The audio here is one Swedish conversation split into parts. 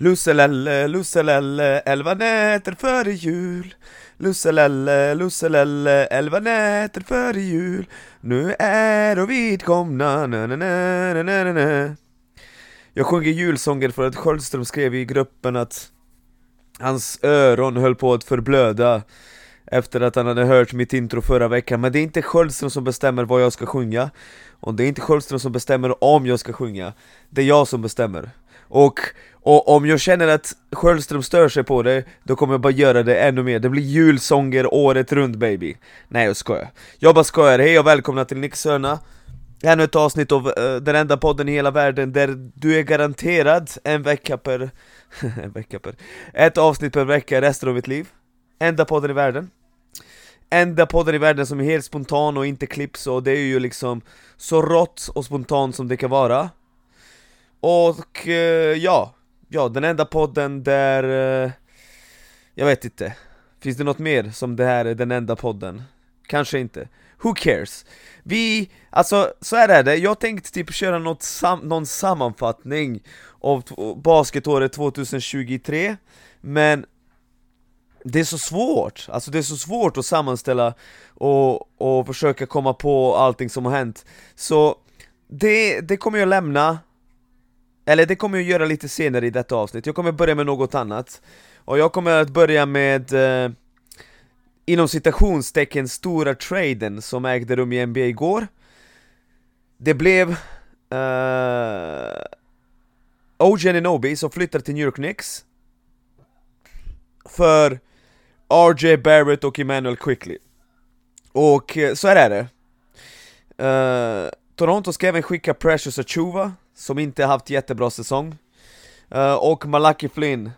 Lusselelle, lusselelle, elva nätter före jul. Lusselelle, lusselelle, elva nätter före jul. Nu är och vidkomna, na na na na na na na Jag sjunger julsånger för att Sköldström skrev i gruppen att Hans öron höll på att förblöda Efter att han hade hört mitt intro förra veckan. Men det är inte Sköldström som bestämmer vad jag ska sjunga. Och det är inte Sköldström som bestämmer om jag ska sjunga. Det är jag som bestämmer. Och, och om jag känner att Sköldström stör sig på det, då kommer jag bara göra det ännu mer. Det blir julsånger året runt baby. Nej jag skojar. Jag bara skojar, hej och välkomna till Nixörna. Ännu ett avsnitt av uh, den enda podden i hela världen där du är garanterad en vecka per... en vecka per... Ett avsnitt per vecka resten av ditt liv. Enda podden i världen. Enda podden i världen som är helt spontan och inte klipps och det är ju liksom så rått och spontant som det kan vara. Och uh, ja, ja den enda podden där, eh, jag vet inte. Finns det något mer som det här är den enda podden? Kanske inte. Who cares? Vi, alltså så här är det, jag tänkte typ köra något sam någon sammanfattning av basketåret 2023 Men det är så svårt, alltså det är så svårt att sammanställa och, och försöka komma på allting som har hänt. Så det, det kommer jag lämna eller det kommer jag göra lite senare i detta avsnitt, jag kommer börja med något annat. Och jag kommer att börja med eh, Inom citationstecken stora traden som ägde rum i NBA igår. Det blev eh, OG Ananobi som flyttade till New York Knicks För RJ Barrett och Emmanuel Quickly. Och eh, så här är det. Uh, Toronto ska även skicka Precious Achuva som inte haft jättebra säsong. Uh, Och Malaki Flynn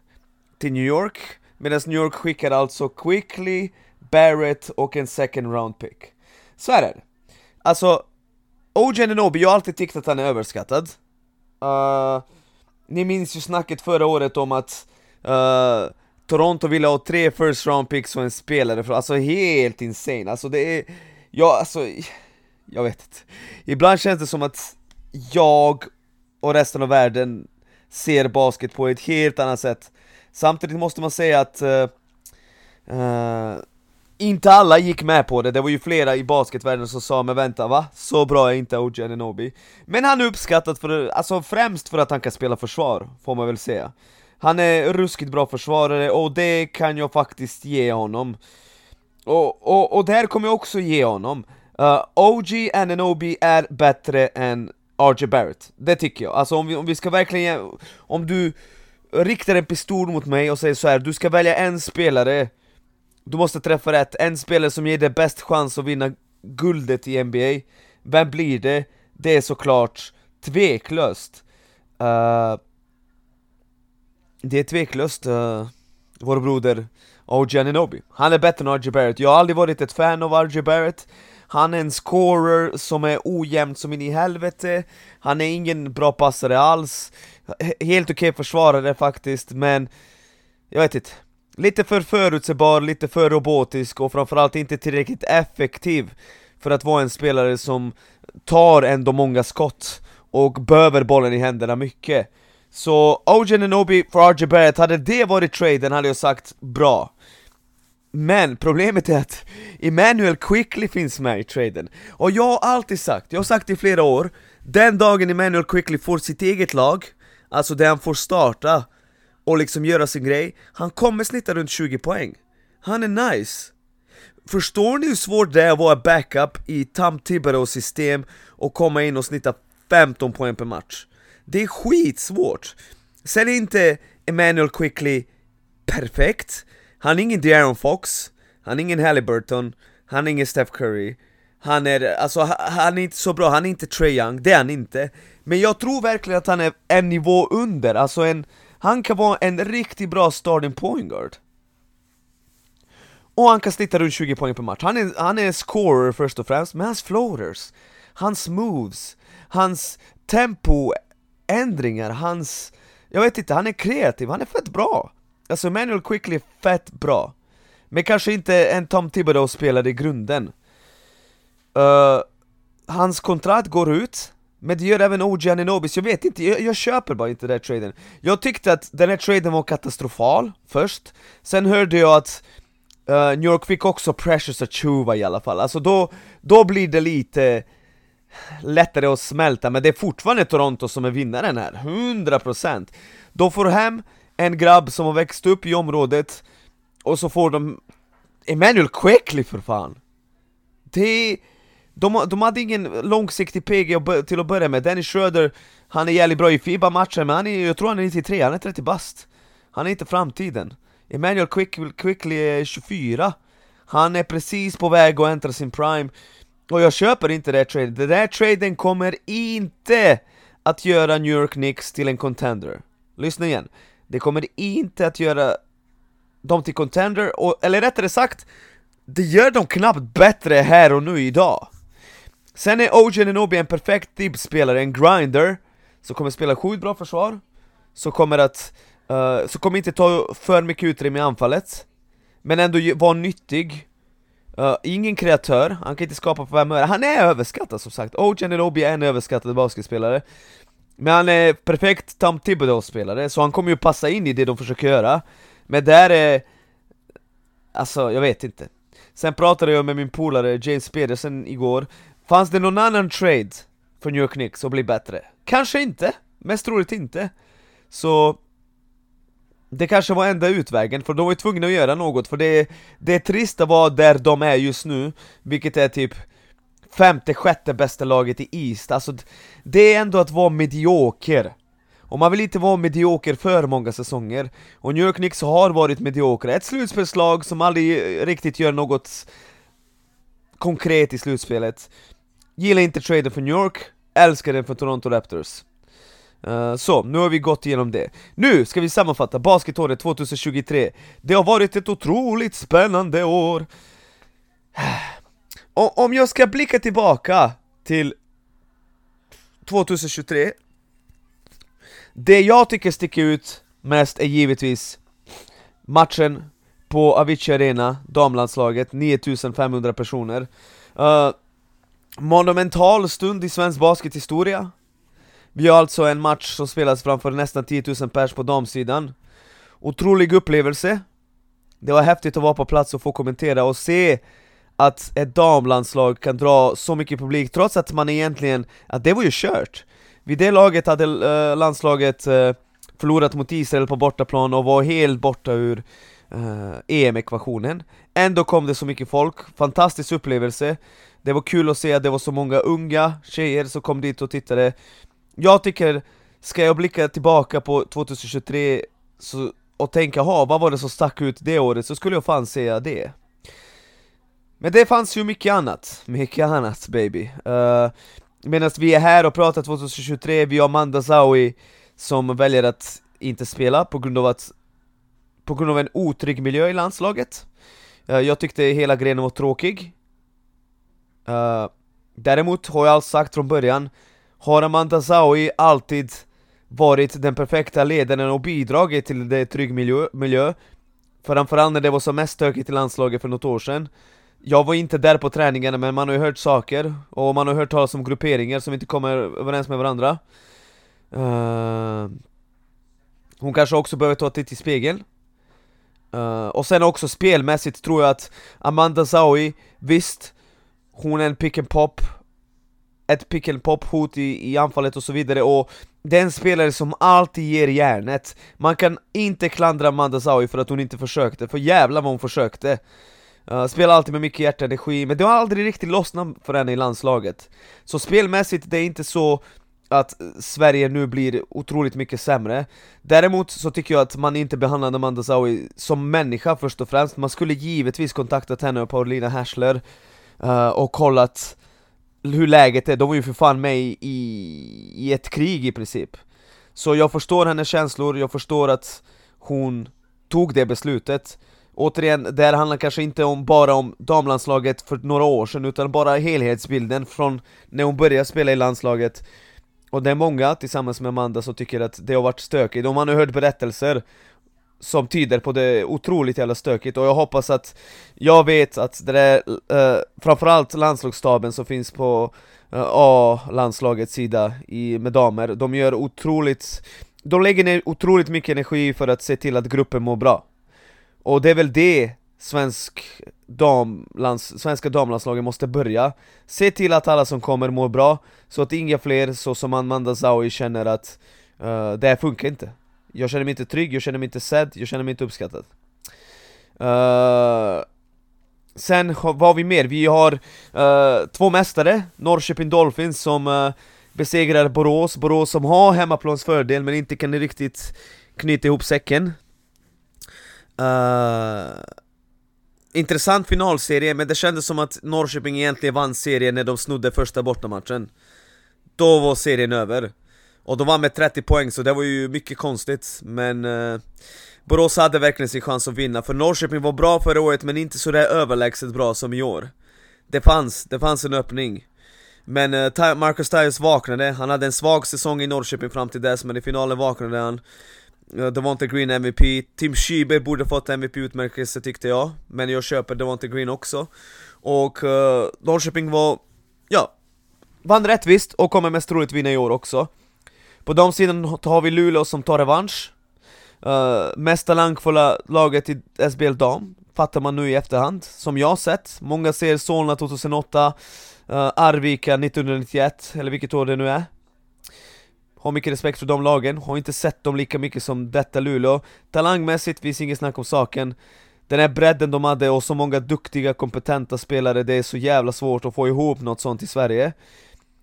till New York Medan New York skickar alltså Quickly, Barrett och en second round pick. Så är det. Alltså, OG Ananobi, jag har alltid tyckt att han är överskattad. Uh, Ni minns ju snacket förra året om att uh, Toronto ville ha tre first round picks och en spelare, alltså helt insane, alltså det är, ja alltså, jag vet inte. Ibland känns det som att jag och resten av världen ser basket på ett helt annat sätt. Samtidigt måste man säga att uh, uh, inte alla gick med på det, det var ju flera i basketvärlden som sa men vänta va? Så bra är inte OG Ananobi. Men han är uppskattad för, alltså främst för att han kan spela försvar, får man väl säga. Han är ruskigt bra försvarare och det kan jag faktiskt ge honom. Och, och, och det här kommer jag också ge honom. Eh, uh, OG Ananobi är bättre än RJ Barrett, det tycker jag. Alltså om vi, om vi ska verkligen, om du riktar en pistol mot mig och säger så här, du ska välja en spelare. Du måste träffa rätt, en spelare som ger dig bäst chans att vinna guldet i NBA Vem blir det? Det är såklart tveklöst uh, Det är tveklöst uh, vår broder OG Ananobi Han är bättre än RJ Barrett, jag har aldrig varit ett fan av RJ Barrett han är en scorer som är ojämn som in i helvete. Han är ingen bra passare alls. Helt okej okay försvarare faktiskt, men Jag vet inte. Lite för förutsägbar, lite för robotisk och framförallt inte tillräckligt effektiv För att vara en spelare som tar ändå många skott och behöver bollen i händerna mycket. Så OG Nanobi för RJ Barrett, hade det varit traden hade jag sagt bra men problemet är att Emmanuel Quickly finns med i traden Och jag har alltid sagt, jag har sagt i flera år Den dagen Emmanuel Quickly får sitt eget lag Alltså där han får starta och liksom göra sin grej Han kommer snitta runt 20 poäng Han är nice Förstår ni hur svårt det är att vara backup i Tam Thibodeaus system och komma in och snitta 15 poäng per match? Det är skitsvårt! Sen är inte Emmanuel Quickly perfekt han är ingen De'Aaron Fox, han är ingen Halliburton, han är ingen Steph Curry. Han är, alltså han är inte så bra, han är inte Trae Young, det är han inte. Men jag tror verkligen att han är en nivå under, alltså en Han kan vara en riktigt bra starting point guard. Och han kan snitta runt 20 poäng per match, han är, han är scorer först och främst, men hans floaters Hans moves, hans tempoändringar, hans... Jag vet inte, han är kreativ, han är fett bra. Alltså Manuel Quickly är fett bra. Men kanske inte en Tom Thibodeau spelade i grunden. Uh, Hans kontrakt går ut Men det gör även OG Aninobis, jag vet inte, jag, jag köper bara inte den här traden. Jag tyckte att den här traden var katastrofal först. Sen hörde jag att uh, New York fick också Precious Achuva i alla fall, alltså då, då blir det lite lättare att smälta, men det är fortfarande Toronto som är vinnaren här, 100% De får hem en grabb som har växt upp i området, och så får de Emmanuel Quickly för fan! Det... De, de hade ingen långsiktig PG till att börja med, Dennis Schröder, han är jävligt bra i FIBA-matcher men han är, jag tror han är 93, han är 30 bast. Han är inte framtiden. Emmanuel Quick, Quickly är 24 Han är precis på väg att äntra sin prime. Och jag köper inte det här traden, den där traden kommer inte att göra New York Knicks till en contender. Lyssna igen, det kommer inte att göra dem till contender, och, eller rättare sagt Det gör dem knappt bättre här och nu idag. Sen är OG Nenobi en perfekt dibbspelare, en grinder Som kommer spela sjukt bra försvar Som kommer att, uh, som kommer inte ta för mycket utrymme i anfallet Men ändå vara nyttig. Uh, Ingen kreatör, han kan inte skapa på vem Han är överskattad som sagt, OG Nenobi är en överskattad basketspelare. Men han är perfekt Tom Thibodeau-spelare, så han kommer ju passa in i det de försöker göra. Men där är... Alltså, jag vet inte. Sen pratade jag med min polare James Pedersen igår. Fanns det någon annan trade för New York Knicks att bli bättre? Kanske inte, mest troligt inte. Så det kanske var enda utvägen, för de var ju tvungna att göra något, för det, det är trist att vara där de är just nu, vilket är typ femte, sjätte bästa laget i East, alltså det är ändå att vara medioker. Och man vill inte vara medioker för många säsonger. Och New York Knicks har varit mediokra, ett slutspelslag som aldrig eh, riktigt gör något konkret i slutspelet. Gillar inte traden för New York, älskar den för Toronto Raptors. Uh, Så, nu har vi gått igenom det. Nu ska vi sammanfatta basketåret 2023 Det har varit ett otroligt spännande år. Om jag ska blicka tillbaka till 2023 Det jag tycker sticker ut mest är givetvis matchen på Avicii Arena, damlandslaget, 9500 personer. Uh, Monumental stund i svensk baskethistoria. Vi har alltså en match som spelas framför nästan 10 000 pers på damsidan. Otrolig upplevelse. Det var häftigt att vara på plats och få kommentera och se att ett damlandslag kan dra så mycket publik trots att man egentligen, att det var ju kört. Vid det laget hade uh, landslaget uh, förlorat mot Israel på bortaplan och var helt borta ur uh, EM-ekvationen. Ändå kom det så mycket folk, fantastisk upplevelse. Det var kul att se att det var så många unga tjejer som kom dit och tittade. Jag tycker, ska jag blicka tillbaka på 2023 så, och tänka ha vad var det som stack ut det året? så skulle jag fan säga det. Men det fanns ju mycket annat, mycket annat baby. Uh, Medan vi är här och pratar 2023, vi har Amanda Zawi som väljer att inte spela på grund av att på grund av en otrygg miljö i landslaget. Uh, Jag tyckte hela grenen var tråkig. Uh, Däremot har jag sagt från början. Har Amanda Zawi alltid varit den perfekta ledaren och bidragit till det trygg miljö, miljö Framförallt när det var som mest stökigt i landslaget för något år sedan jag var inte där på träningarna men man har ju hört saker Och man har hört talas om grupperingar som inte kommer överens med varandra. Uh, Hon kanske också behöver ta ett titt i spegeln Uh, eh, och sen också spelmässigt tror jag att Amanda Zawi, visst, hon är en pick and pop Ett pick and pop hot i, i anfallet och så vidare och det är en spelare som alltid ger järnet. Man kan inte klandra Amanda Zawi för att hon inte försökte, för jävlar vad hon försökte uh, Spelar alltid med mycket hjärta och energi, men det har aldrig riktigt lossnat för henne i landslaget. Så spelmässigt, det är inte så att Sverige nu blir otroligt mycket sämre. Däremot så tycker jag att man inte behandlar Amanda Zawi som människa först och främst. Man skulle givetvis kontaktat henne och Paulina Hersler uh, och kollat hur läget är, de var ju för fan med i, i ett krig i princip. Så jag förstår hennes känslor, jag förstår att hon tog det beslutet. Återigen, det här handlar kanske inte om bara om damlandslaget för några år sedan utan bara helhetsbilden från när hon började spela i landslaget. Och det är många, tillsammans med Amanda, som tycker att det har varit stökigt, och man har hört berättelser som tyder på det otroligt jävla stökigt, och jag hoppas att Jag vet att det är, eh, framförallt landslagsstaben som finns på eh, A-landslagets sida i, med damer, de gör otroligt De lägger ner otroligt mycket energi för att se till att gruppen mår bra. Och det är väl det svensk damlands, svenska damlandslaget måste börja. Se till att alla som kommer mår bra, så att inga fler, så som Amanda Zaui känner att uh, det här funkar inte. Jag känner mig inte trygg, jag känner mig inte sedd, jag känner mig inte uppskattad. Uh, Sen vad har vi mer? Vi har uh, två mästare, Norrköping Dolphins som uh, besegrar Borås, Borås som har hemmaplansfördel, men inte kan riktigt knyta ihop säcken uh, Intressant finalserie, men det kändes som att Norrköping egentligen vann serien när de snodde första bortamatchen. Då var serien över. Och de vann med 30 poäng, så det var ju mycket konstigt, men uh, Borås hade verkligen sin chans att vinna, för Norrköping var bra förra året men inte så där överlägset bra som i år. Det fanns, det fanns en öppning. Men uh, Marcus Tyus vaknade, han hade en svag säsong i Norrköping fram till dess men i finalen vaknade han. Devonte Green MVP, Tim Schieber borde fått MVP-utmärkelse tyckte jag. Men jag köper Devonte Green också. Och uh, Norrköping var, ja, vann rättvist och kommer mest troligt vinna i år också. På de sidan har vi Luleå som tar revansch. Uh, mest talangfulla laget i SBL Dam, fattar man nu i efterhand, som jag sett. Många ser Solna 2008, uh, eh, Arvika 1991, eller vilket år det nu är. Har mycket respekt för de lagen, har inte sett dem lika mycket som detta Luleå. Talangmässigt finns inget snack om saken. Den här bredden de hade och så många duktiga, kompetenta spelare, det är så jävla svårt att få ihop något sånt i Sverige.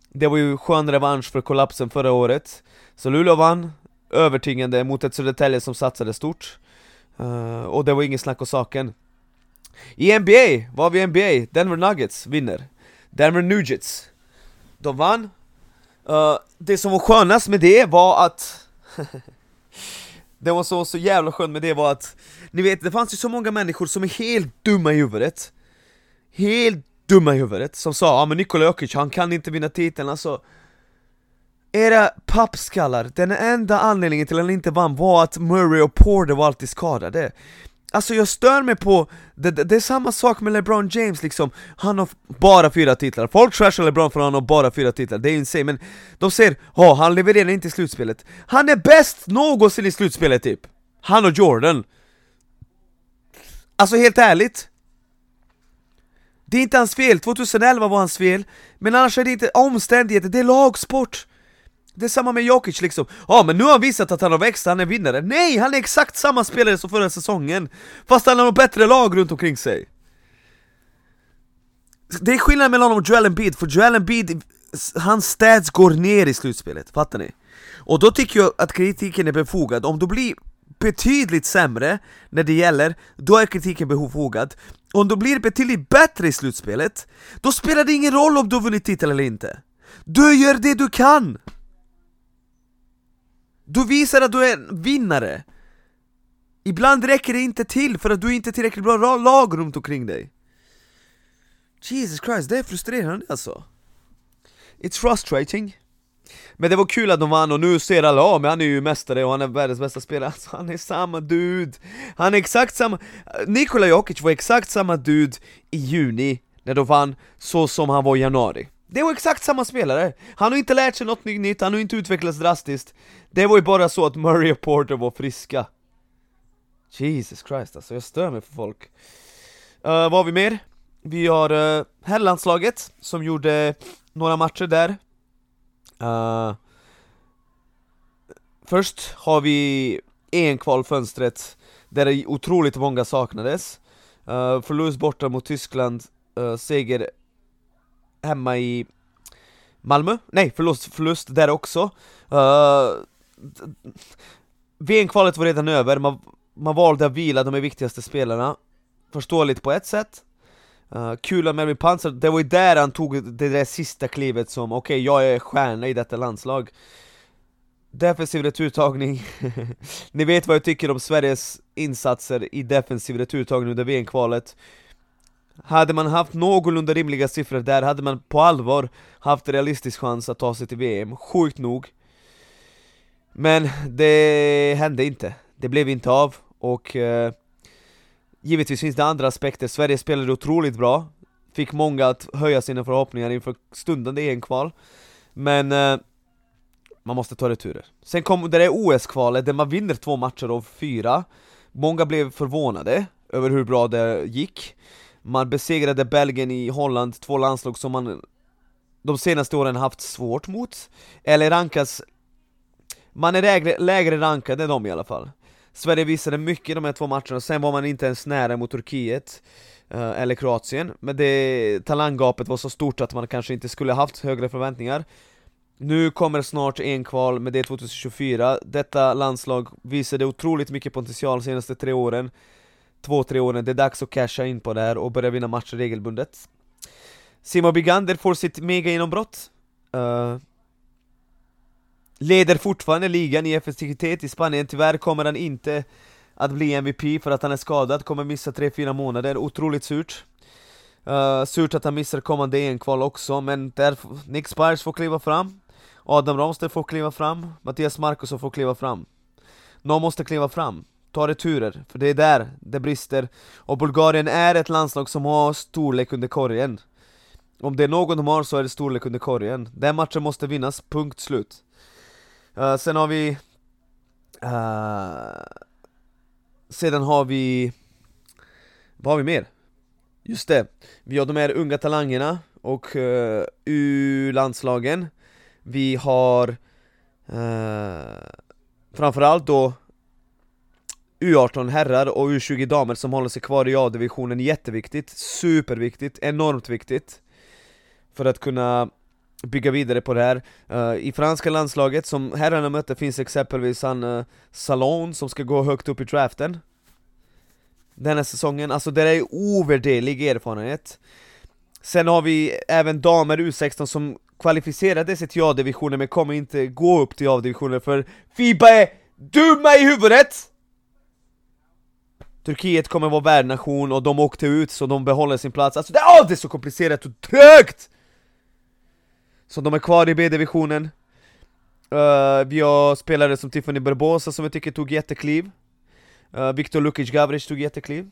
Det var ju skön revansch för kollapsen förra året. Så Luleå vann, övertygande mot ett Södertälje som satsade stort uh, Och det var inget snack om saken I NBA, vad har vi i NBA? Denver Nuggets vinner Denver Nuggets De vann uh, Det som var skönast med det var att Det var så, så jävla skönt med det var att Ni vet, det fanns ju så många människor som är helt dumma i huvudet. Helt dumma i huvudet, som sa ja ah, men Nikola Jokic, han kan inte vinna titeln, alltså era pappskallar, den enda anledningen till att han inte vann var att Murray och Porter var alltid skadade. Alltså jag stör mig på, det, det, det, är samma sak med LeBron James liksom. Han har bara fyra titlar, folk trashar LeBron för att han har bara fyra titlar, det är insane men De säger ja, han levererar inte i slutspelet. Han är bäst någonsin i slutspelet typ. Han och Jordan. Alltså helt ärligt. Det är inte hans fel, 2011 var hans fel. Men annars är det inte omständigheter, det är lagsport det är samma med Jokic liksom, ja men nu har han visat att han har växt, han är vinnare. Nej, han är exakt samma spelare som förra säsongen Fast han har något bättre lag runt omkring sig. Det är skillnad mellan honom och Joel Embiid, för Joel Embiid, hans stats går ner i slutspelet, fattar ni? Och då tycker jag att kritiken är befogad, om du blir betydligt sämre när det gäller, då är kritiken befogad. Om du blir betydligt bättre i slutspelet, då spelar det ingen roll om du har vunnit titel eller inte. Du gör det du kan! Du visar att du är en vinnare! Ibland räcker det inte till för att du inte är tillräckligt bra lag runt omkring dig. Jesus Christ, det är frustrerande alltså. It's frustrating. Men det var kul att de vann och nu ser alla, ja men han är ju mästare och han är världens bästa spelare. Alltså han är samma dude. Han är exakt samma, Nikola Jokic var exakt samma dude i juni när de vann, så som han var i januari det var exakt samma spelare, han har inte lärt sig något nytt, han har inte utvecklats drastiskt. Det var ju bara så att Murray och Porter var friska. Jesus Christ alltså, jag stör mig för folk. Uh, Vad har vi mer? Vi har uh, herrlandslaget som gjorde några matcher där. Uh, Först har vi EM-kvalfönstret där det otroligt många saknades. Uh, Förlust borta mot Tyskland, uh, seger hemma i Malmö, nej förlust, förlust där också. Uh, VM-kvalet var redan över, man, man valde att vila de viktigaste spelarna. Förståeligt på ett sätt. Uh, Kul att Melvin Panzer, det var ju där han tog det där sista klivet som okej, okay, jag är stjärna i detta landslag. Defensiv returtagning, ni vet vad jag tycker om Sveriges insatser i defensiv returtagning under VM-kvalet hade man haft någorlunda rimliga siffror där hade man på allvar haft realistisk chans att ta sig till VM, sjukt nog. Men det hände inte, det blev inte av och eh, Givetvis finns det andra aspekter, Sverige spelade otroligt bra. Fick många att höja sina förhoppningar inför stundande EM-kval Men eh, man måste ta returer. Sen kom det där OS-kvalet där man vinner två matcher av fyra. Många blev förvånade över hur bra det gick. Man besegrade Belgien i Holland, två landslag som man de senaste åren haft svårt mot Eller rankas. Man är lägre, lägre rankad än dem i alla fall. Sverige visade mycket i de här två matcherna, sen var man inte ens nära mot Turkiet eh, Eller Kroatien, men det talanggapet var så stort att man kanske inte skulle haft högre förväntningar. Nu kommer snart en kval med det 2024 Detta landslag visade otroligt mycket potential de senaste tre åren. Två, tre åren, det är dags att casha in på det här och börja vinna matcher regelbundet. Simon Bigander får sitt mega genombrott. Uh, Leder fortfarande ligan i effektivitet i Spanien, tyvärr kommer han inte att bli MVP för att han är skadad, kommer missa 3-4 månader, otroligt surt. Uh, Surt att han missar kommande EM-kval också, men där Nick Spires får kliva fram. Adam Ramstedt får kliva fram, Mattias Markusson får kliva fram. Någon måste kliva fram, ta returer, för det är där det brister. Och Bulgarien är ett landslag som har storlek under korgen. Om det är någon de har så är det storlek under korgen. Den matchen måste vinnas, punkt slut. Uh, Sen har vi uh, Sedan har vi Vad har vi mer? Just det, vi har de här unga talangerna och uh, U-landslagen. Vi har uh, framförallt då U18 herrar och U20 damer som håller sig kvar i A-divisionen, jätteviktigt, superviktigt, enormt viktigt För att kunna bygga vidare på det här. Uh, I franska landslaget som herrarna mötte finns exempelvis han uh, Salon som ska gå högt upp i draften Denna säsongen, alltså det är ovärderlig erfarenhet. Sen har vi även damer U16 som kvalificerade sig till A-divisionen men kommer inte gå upp till A-divisionen för Fiba är dumma i huvudet! Turkiet kommer vara värdnation och de åkte ut så de behåller sin plats, alltså det, oh, det är så komplicerat och trögt! Så de är kvar i B-divisionen. Uh, Vi har spelare som Tiffany Barbosa som jag tycker tog jättekliv. Uh, Viktor Lukic Gavric tog jättekliv.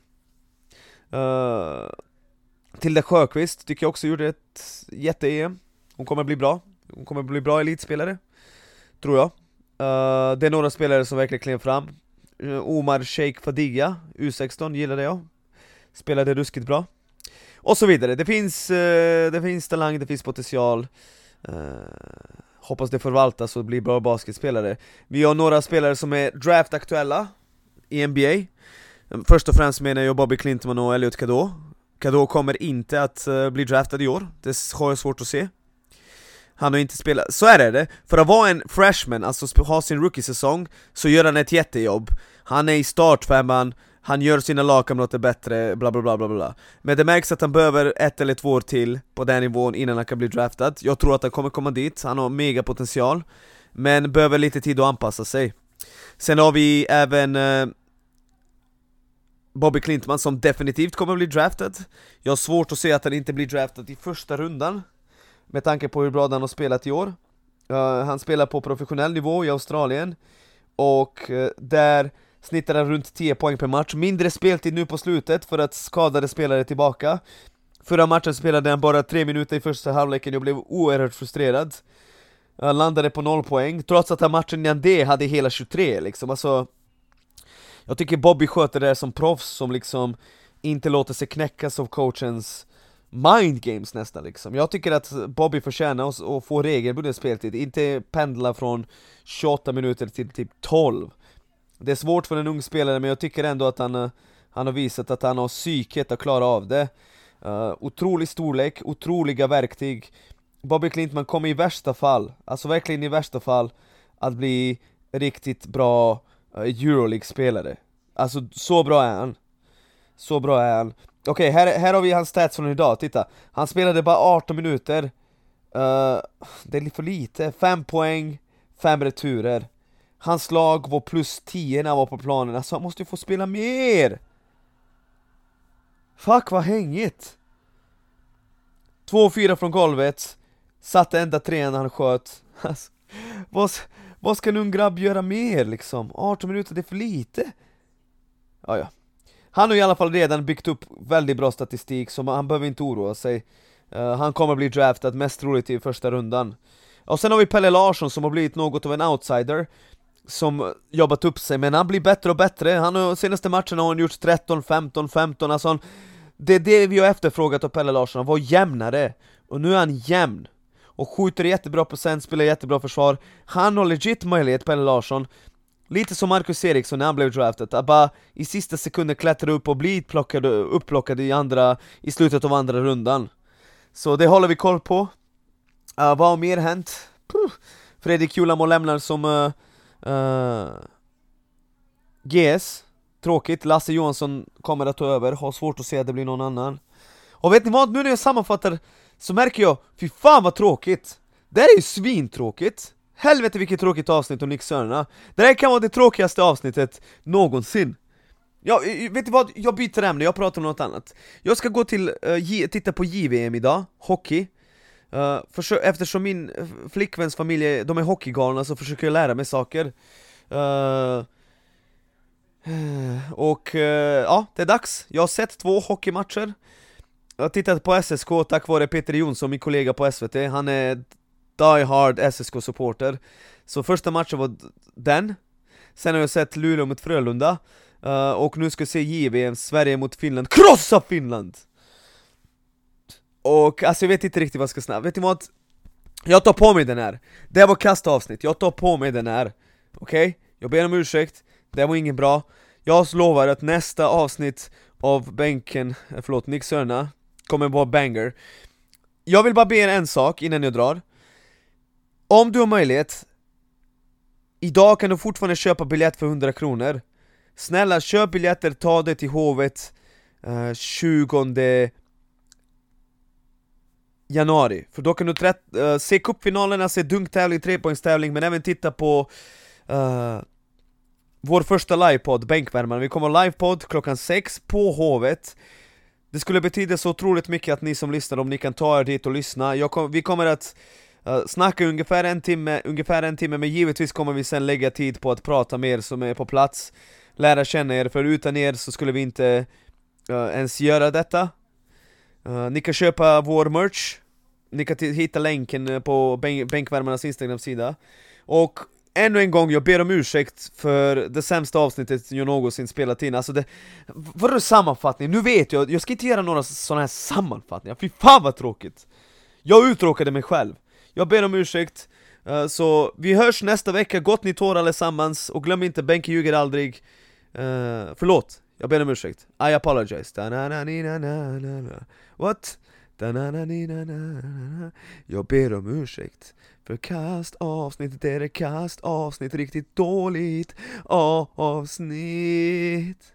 Uh, Tilda Sjöqvist tycker jag också gjorde ett jätte-EM hon kommer bli bra, hon kommer bli bra elitspelare Tror jag. Uh, Det är några spelare som verkligen klev fram. Eh, Omar Sheikh Fadiga, U16 gillade jag. Spelade ruskigt bra. Och så vidare, det finns, eh, det finns talang, det finns potential. Eh, hoppas det förvaltas och blir bra basketspelare. Vi har några spelare som är draftaktuella i NBA Först och främst menar jag Bobby Clintman och Elliot Kado Kado kommer inte att bli draftad i år, det har jag svårt att se han har inte spelat, så är det. För att vara en freshman, alltså ha sin rookie-säsong, så gör han ett jättejobb. Han är i startfemman, han gör sina lagkamrater bättre, bla bla bla bla bla. Men det märks att han behöver ett eller två år till på den nivån innan han kan bli draftad. Jag tror att han kommer komma dit, han har mega potential Men behöver lite tid att anpassa sig. Sen har vi även eh, Bobby Klintman som definitivt kommer bli draftad. Jag har svårt att se att han inte blir draftad i första rundan med tanke på hur bra han har spelat i år. Uh, han spelar på professionell nivå i Australien och uh, där snittar han runt 10 poäng per match, mindre speltid nu på slutet för att skadade spelare är tillbaka. Förra matchen spelade han bara 3 minuter i första halvleken, jag blev oerhört frustrerad. Han landade på 0 poäng, trots att han matchen innan det hade hela 23 liksom, alltså Jag tycker Bobby sköter det som proffs som liksom inte låter sig knäckas av coachens mind games nästan liksom. Jag tycker att Bobby förtjänar att få regelbunden speltid, inte pendla från 28 minuter till typ 12 Det är svårt för en ung spelare men jag tycker ändå att han, eh, han har visat att han har psyket att klara av det. Uh, Otrolig storlek, otroliga verktyg. Bobby Klintman kommer i värsta fall, alltså verkligen i värsta fall Att bli riktigt bra uh, Euroleague-spelare. Alltså så bra är han. Så bra är han. Okej, okay, här, här har vi hans stats från idag, titta Han spelade bara 18 minuter uh, Det är för lite, 5 poäng, 5 returer Hans lag var plus 10 när han var på planen, alltså han måste ju få spela mer! Fuck vad hängigt! 2-4 från golvet Satte enda trean han sköt alltså, vad, vad ska en ung grabb göra mer liksom? 18 minuter, det är för lite! Ja, ja han har i alla fall redan byggt upp väldigt bra statistik, så han behöver inte oroa sig. Uh, Han kommer bli draftad mest troligt i första rundan. Och sen har vi Pelle Larsson som har blivit något av en outsider Som jobbat upp sig, men han blir bättre och bättre. Han har senaste matcherna har han gjort 13, 15, 15, alltså han, Det är det vi har efterfrågat av Pelle Larsson, han var jämnare. Och nu är han jämn. Och skjuter jättebra procent, spelar jättebra försvar. Han har legit möjlighet, Pelle Larsson Lite som Marcus Eriksson när han blev draftad, att bara i sista sekunden klättra upp och bli plockad, upplockad i, andra, i slutet av andra rundan Så det håller vi koll på uh, Vad har mer hänt? Puh. Fredrik Julamo lämnar som eh, eh, uh, uh, GS Tråkigt, Lasse Johansson kommer att ta över, har svårt att se att det blir någon annan Och vet ni vad? Nu när jag sammanfattar så märker jag, fy fan vad tråkigt! Det här är ju svintråkigt! Helvete vilket tråkigt avsnitt om Nick Sörna Det här kan vara det tråkigaste avsnittet någonsin. Ja, vet du vad? Jag byter ämne, jag pratar om något annat. Jag ska gå till, uh, titta på JVM idag, hockey. Uh, Eftersom min eh, flickväns familj, de är hockeygalna så försöker jag lära mig saker. Uh, Och ja, det är dags. Jag har sett två hockeymatcher. Jag har tittat på SSK tack vare Peter Jonsson, min kollega på SVT Han är Die Hard SSK-supporter Så första matchen var den. Sen har jag sett Luleå mot Frölunda. Uh, Och nu ska jag se JVM, Sverige mot Finland. Krossa Finland! Och alltså jag vet inte riktigt vad jag ska säga vet ni vad? Jag tar på mig den här. Det här var kastavsnitt, jag tar på mig den här. Okej? Okay? Jag ber om ursäkt, det var inget bra. Jag lovar att nästa avsnitt av bänken, eh, förlåt, Nick Sörna kommer vara banger. Jag vill bara be er en sak innan jag drar om du har möjlighet Idag kan du fortfarande köpa biljett för 100 kronor. Snälla köp biljetter, ta det till Hovet eh, 20 januari. För då kan du eh, se cupfinalerna, se dunktävling, trepoängstävling men även titta på eh, vår första livepodd, Bänkvärmaren. Vi kommer livepodd klockan 6 på Hovet. Det skulle betyda så otroligt mycket att ni som lyssnar, om ni kan ta er dit och lyssna. Kom, Vi kommer att Uh, snacka ungefär en timme, ungefär en timme, men givetvis kommer vi sen lägga tid på att prata med er som är på plats. Lära känna er, för utan er så skulle vi inte uh, ens göra detta. Uh, Ni kan köpa vår merch. Ni kan hitta länken på bänk Bänkvärmarnas instagram-sida. Och ännu en gång, jag ber om ursäkt för det sämsta avsnittet jag någonsin spelat in. Alltså det... Vadå sammanfattning? Nu vet jag, jag ska inte göra några sådana här sammanfattningar, fy fan vad tråkigt! Jag uttråkade mig själv jag ber om ursäkt, uh, så vi hörs nästa vecka, gott nytt år allesammans, och glöm inte, Benke ljuger aldrig. Uh, Förlåt, jag ber om ursäkt, I apologize. What? Jag ber om ursäkt. För kast avsnittet är det kast avsnitt. Riktigt dåligt avsnitt.